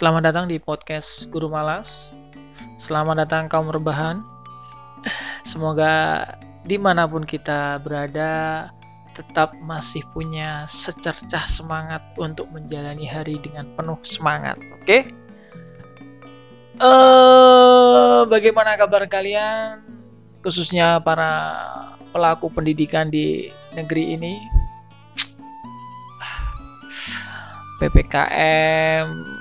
Selamat datang di podcast Guru Malas. Selamat datang kaum rebahan. Semoga di mana pun kita berada, tetap masih punya secercah semangat untuk menjalani hari dengan penuh semangat. Oke? Okay? Uh, bagaimana kabar kalian? Khususnya para pelaku pendidikan di negeri ini. PPKM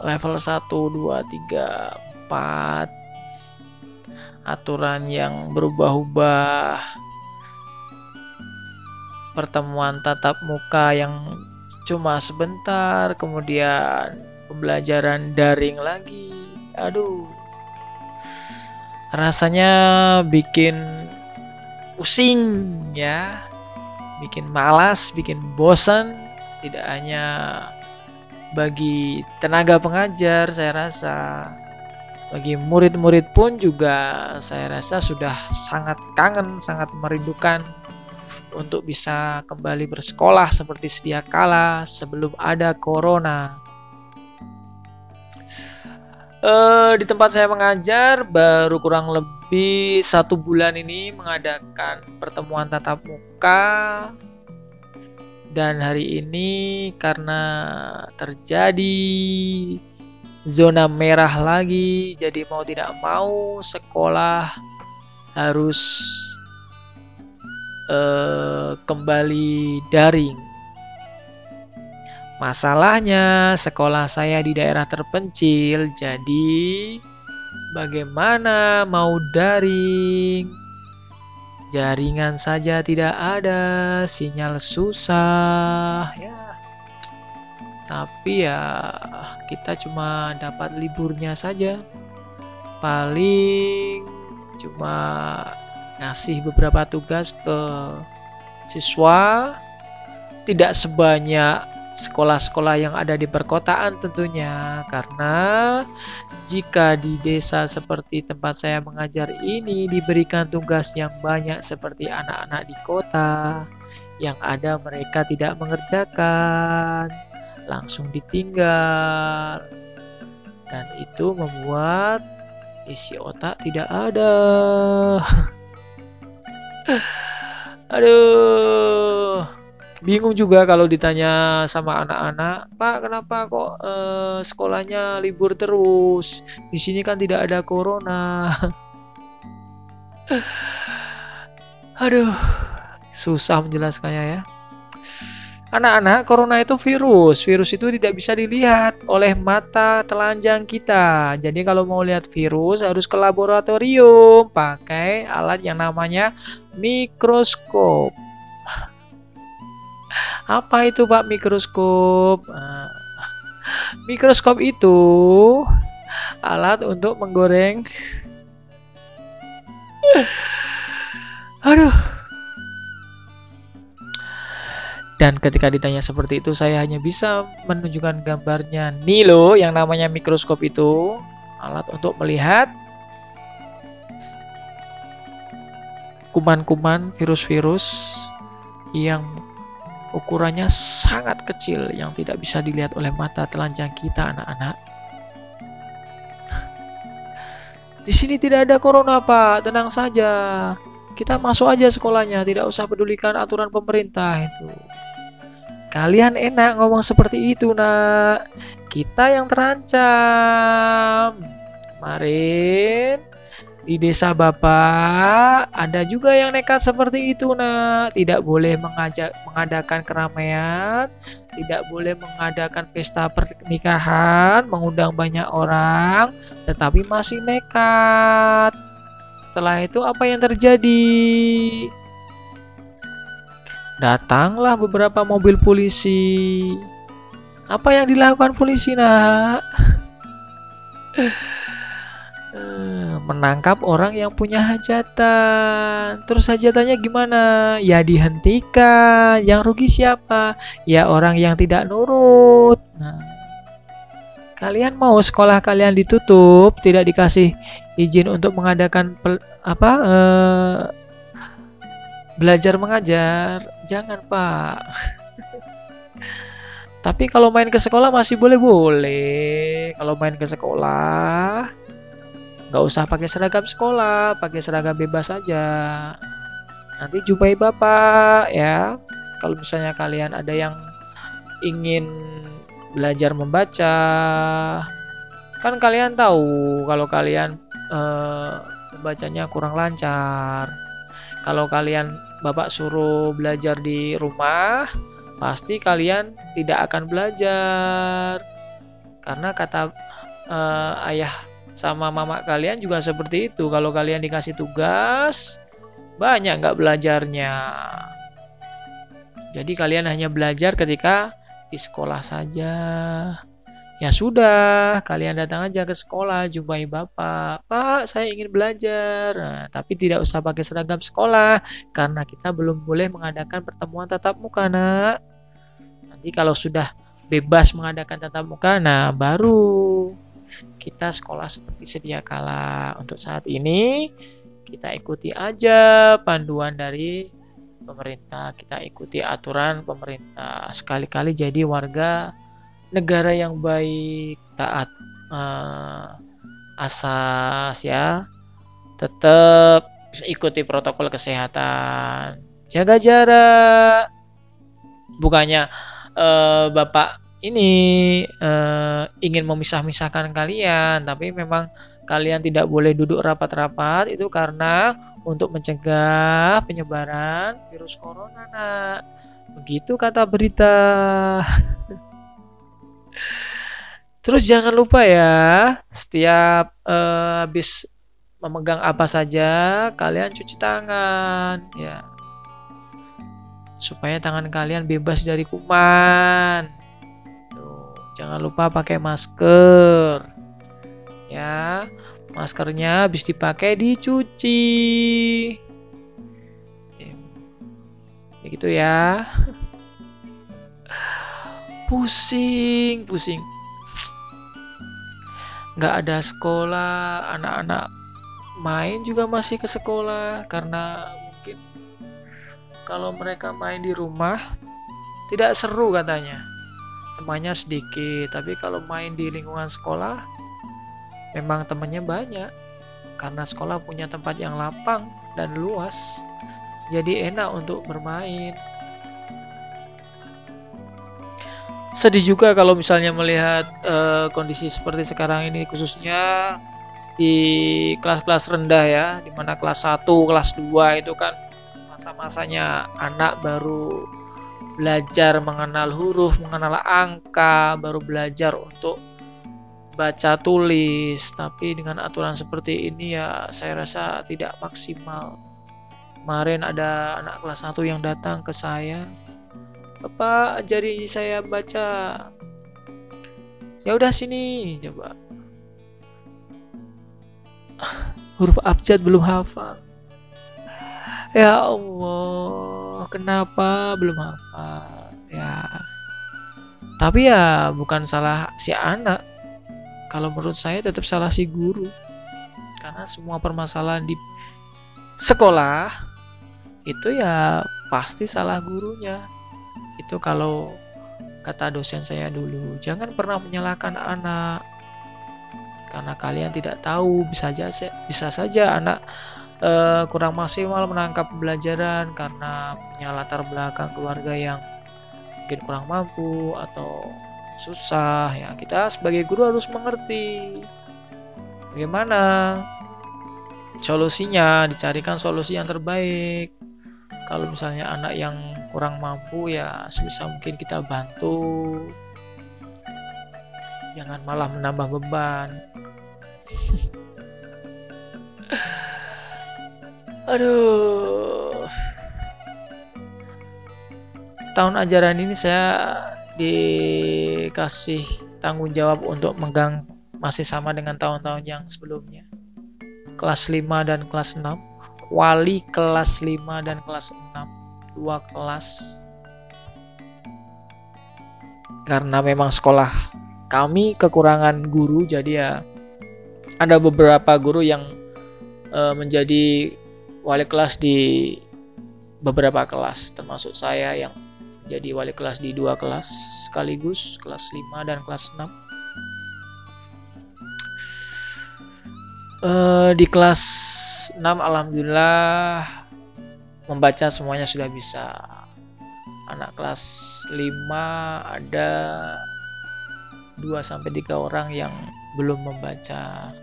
level 1 2 3 4 aturan yang berubah-ubah. Pertemuan tatap muka yang cuma sebentar kemudian pembelajaran daring lagi. Aduh. Rasanya bikin pusing ya. Bikin malas bikin bosan. Tidak hanya bagi tenaga pengajar saya rasa bagi murid-murid pun juga saya rasa sudah sangat kangen, sangat merindukan untuk bisa kembali bersekolah seperti sedia kala sebelum ada corona. Uh, di tempat saya mengajar baru kurang lebih satu bulan ini mengadakan pertemuan tatap muka dan hari ini karena terjadi zona merah lagi jadi mau tidak mau sekolah harus uh, kembali daring. Masalahnya sekolah saya di daerah terpencil jadi bagaimana mau daring Jaringan saja tidak ada, sinyal susah ya. Tapi ya kita cuma dapat liburnya saja. Paling cuma ngasih beberapa tugas ke siswa tidak sebanyak sekolah-sekolah yang ada di perkotaan tentunya. Karena jika di desa seperti tempat saya mengajar ini diberikan tugas yang banyak seperti anak-anak di kota yang ada mereka tidak mengerjakan langsung ditinggal. Dan itu membuat isi otak tidak ada. Aduh bingung juga kalau ditanya sama anak-anak, Pak kenapa kok eh, sekolahnya libur terus? Di sini kan tidak ada corona. Aduh, susah menjelaskannya ya. Anak-anak, corona itu virus. Virus itu tidak bisa dilihat oleh mata telanjang kita. Jadi kalau mau lihat virus harus ke laboratorium pakai alat yang namanya mikroskop. Apa itu Pak mikroskop? Nah, mikroskop itu alat untuk menggoreng. Aduh. Dan ketika ditanya seperti itu saya hanya bisa menunjukkan gambarnya Nilo yang namanya mikroskop itu alat untuk melihat kuman-kuman virus-virus yang Ukurannya sangat kecil yang tidak bisa dilihat oleh mata telanjang kita anak-anak. Di sini tidak ada corona, Pak. Tenang saja. Kita masuk aja sekolahnya, tidak usah pedulikan aturan pemerintah itu. Kalian enak ngomong seperti itu, Nak. Kita yang terancam. Kemarin di desa Bapak ada juga yang nekat seperti itu nak. Tidak boleh mengajak mengadakan keramaian tidak boleh mengadakan pesta pernikahan mengundang banyak orang tetapi masih nekat. Setelah itu apa yang terjadi? Datanglah beberapa mobil polisi. Apa yang dilakukan polisi nak menangkap orang yang punya hajatan. Terus hajatannya gimana? Ya dihentikan. Yang rugi siapa? Ya orang yang tidak nurut. Nah, kalian mau sekolah kalian ditutup, tidak dikasih izin untuk mengadakan apa? Eh, belajar mengajar? Jangan, Pak. Tapi kalau main ke sekolah masih boleh-boleh. Kalau main ke sekolah nggak usah pakai seragam sekolah, pakai seragam bebas saja. Nanti jumpai bapak ya. Kalau misalnya kalian ada yang ingin belajar membaca, kan kalian tahu kalau kalian eh, membacanya kurang lancar. Kalau kalian bapak suruh belajar di rumah, pasti kalian tidak akan belajar. Karena kata uh, ayah sama mama kalian juga seperti itu. Kalau kalian dikasih tugas, banyak nggak belajarnya. Jadi kalian hanya belajar ketika di sekolah saja. Ya sudah, kalian datang aja ke sekolah, jumpai bapak. Pak, saya ingin belajar. Nah, tapi tidak usah pakai seragam sekolah, karena kita belum boleh mengadakan pertemuan tatap muka, nak. Nanti kalau sudah bebas mengadakan tatap muka, nah baru kita sekolah seperti sedia kala. Untuk saat ini kita ikuti aja panduan dari pemerintah, kita ikuti aturan pemerintah. Sekali-kali jadi warga negara yang baik, taat uh, asas ya. Tetap ikuti protokol kesehatan. Jaga jarak. Bukannya uh, Bapak ini uh, ingin memisah-misahkan kalian, tapi memang kalian tidak boleh duduk rapat-rapat itu karena untuk mencegah penyebaran virus corona. Nak. Begitu kata berita. Terus jangan lupa ya, setiap uh, habis memegang apa saja, kalian cuci tangan ya supaya tangan kalian bebas dari kuman. Jangan lupa pakai masker. Ya, maskernya habis dipakai dicuci. Ya, begitu ya. Pusing, pusing. Nggak ada sekolah, anak-anak main juga masih ke sekolah karena kalau mereka main di rumah tidak seru katanya temannya sedikit tapi kalau main di lingkungan sekolah memang temannya banyak. Karena sekolah punya tempat yang lapang dan luas jadi enak untuk bermain. Sedih juga kalau misalnya melihat uh, kondisi seperti sekarang ini khususnya di kelas-kelas rendah ya di mana kelas 1 kelas 2 itu kan masa-masanya anak baru belajar mengenal huruf, mengenal angka, baru belajar untuk baca tulis. Tapi dengan aturan seperti ini ya saya rasa tidak maksimal. Kemarin ada anak kelas 1 yang datang ke saya. Bapak ajari saya baca. Ya udah sini coba. Huruf abjad belum hafal ya Allah kenapa belum hafal ya. Tapi ya bukan salah si anak kalau menurut saya tetap salah si guru. Karena semua permasalahan di sekolah itu ya pasti salah gurunya. Itu kalau kata dosen saya dulu jangan pernah menyalahkan anak. Karena kalian tidak tahu bisa saja bisa saja anak uh, kurang maksimal menangkap pembelajaran karena punya latar belakang keluarga yang mungkin kurang mampu atau susah. Ya kita sebagai guru harus mengerti bagaimana solusinya dicarikan solusi yang terbaik. Kalau misalnya anak yang kurang mampu ya sebisa mungkin kita bantu. Jangan malah menambah beban Aduh. Tahun ajaran ini saya dikasih tanggung jawab untuk megang masih sama dengan tahun-tahun yang sebelumnya. Kelas 5 dan kelas 6. Wali kelas 5 dan kelas 6. Dua kelas. Karena memang sekolah kami kekurangan guru jadi ya ada beberapa guru yang uh, menjadi wali kelas di beberapa kelas termasuk saya yang jadi wali kelas di dua kelas sekaligus kelas 5 dan kelas 6 uh, di kelas 6 alhamdulillah membaca semuanya sudah bisa. Anak kelas 5 ada 2 sampai 3 orang yang belum membaca.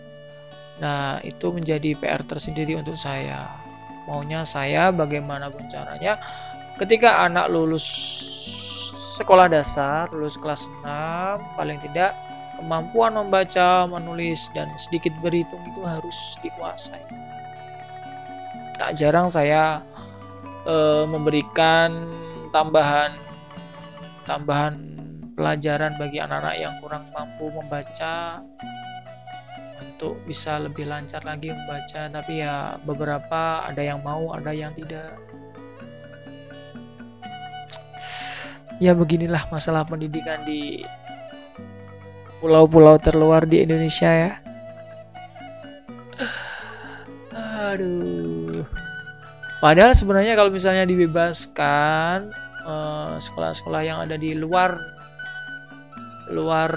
Nah itu menjadi PR tersendiri untuk saya maunya saya bagaimanapun caranya ketika anak lulus sekolah dasar lulus kelas 6 paling tidak kemampuan membaca, menulis, dan sedikit berhitung itu harus dikuasai. Tak jarang saya e, memberikan tambahan tambahan pelajaran bagi anak-anak yang kurang mampu membaca untuk bisa lebih lancar lagi membaca tapi ya beberapa ada yang mau ada yang tidak ya beginilah masalah pendidikan di pulau-pulau terluar di Indonesia ya. Aduh. Padahal sebenarnya kalau misalnya dibebaskan eh, sekolah-sekolah yang ada di luar luar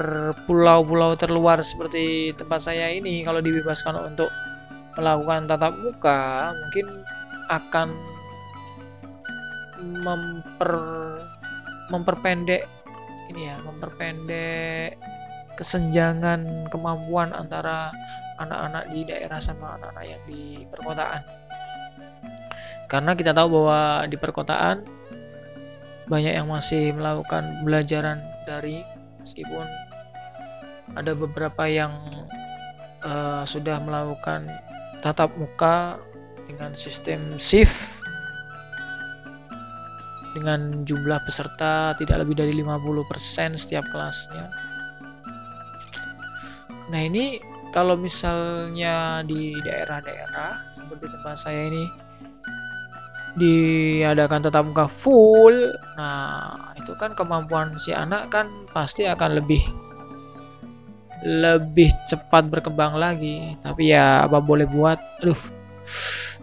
pulau-pulau terluar seperti tempat saya ini kalau dibebaskan untuk melakukan tatap muka mungkin akan memper memperpendek ini ya memperpendek kesenjangan kemampuan antara anak-anak di daerah sama anak-anak yang di perkotaan. Karena kita tahu bahwa di perkotaan banyak yang masih melakukan belajaran dari meskipun ada beberapa yang uh, sudah melakukan tatap muka dengan sistem shift dengan jumlah peserta tidak lebih dari 50% setiap kelasnya. Nah ini kalau misalnya di daerah-daerah seperti tempat saya ini diadakan tetap muka full, nah itu kan kemampuan si anak kan pasti akan lebih lebih cepat berkembang lagi. Tapi ya apa boleh buat, aduh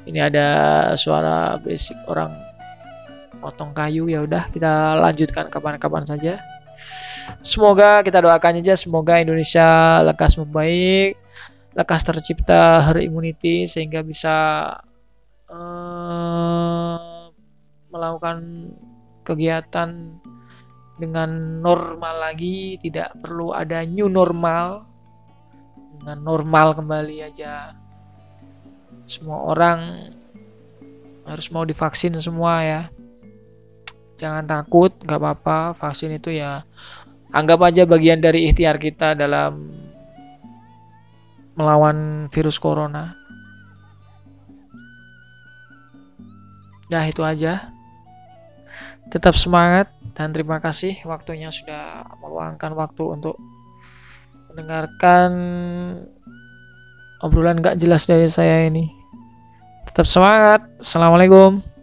ini ada suara basic orang potong kayu ya udah kita lanjutkan kapan-kapan saja. Semoga kita doakan aja semoga Indonesia lekas membaik, lekas tercipta herd immunity sehingga bisa uh, melakukan kegiatan dengan normal lagi, tidak perlu ada new normal. Dengan normal kembali aja. Semua orang harus mau divaksin semua ya jangan takut nggak apa-apa vaksin itu ya anggap aja bagian dari ikhtiar kita dalam melawan virus corona Nah itu aja tetap semangat dan terima kasih waktunya sudah meluangkan waktu untuk mendengarkan obrolan gak jelas dari saya ini. Tetap semangat. Assalamualaikum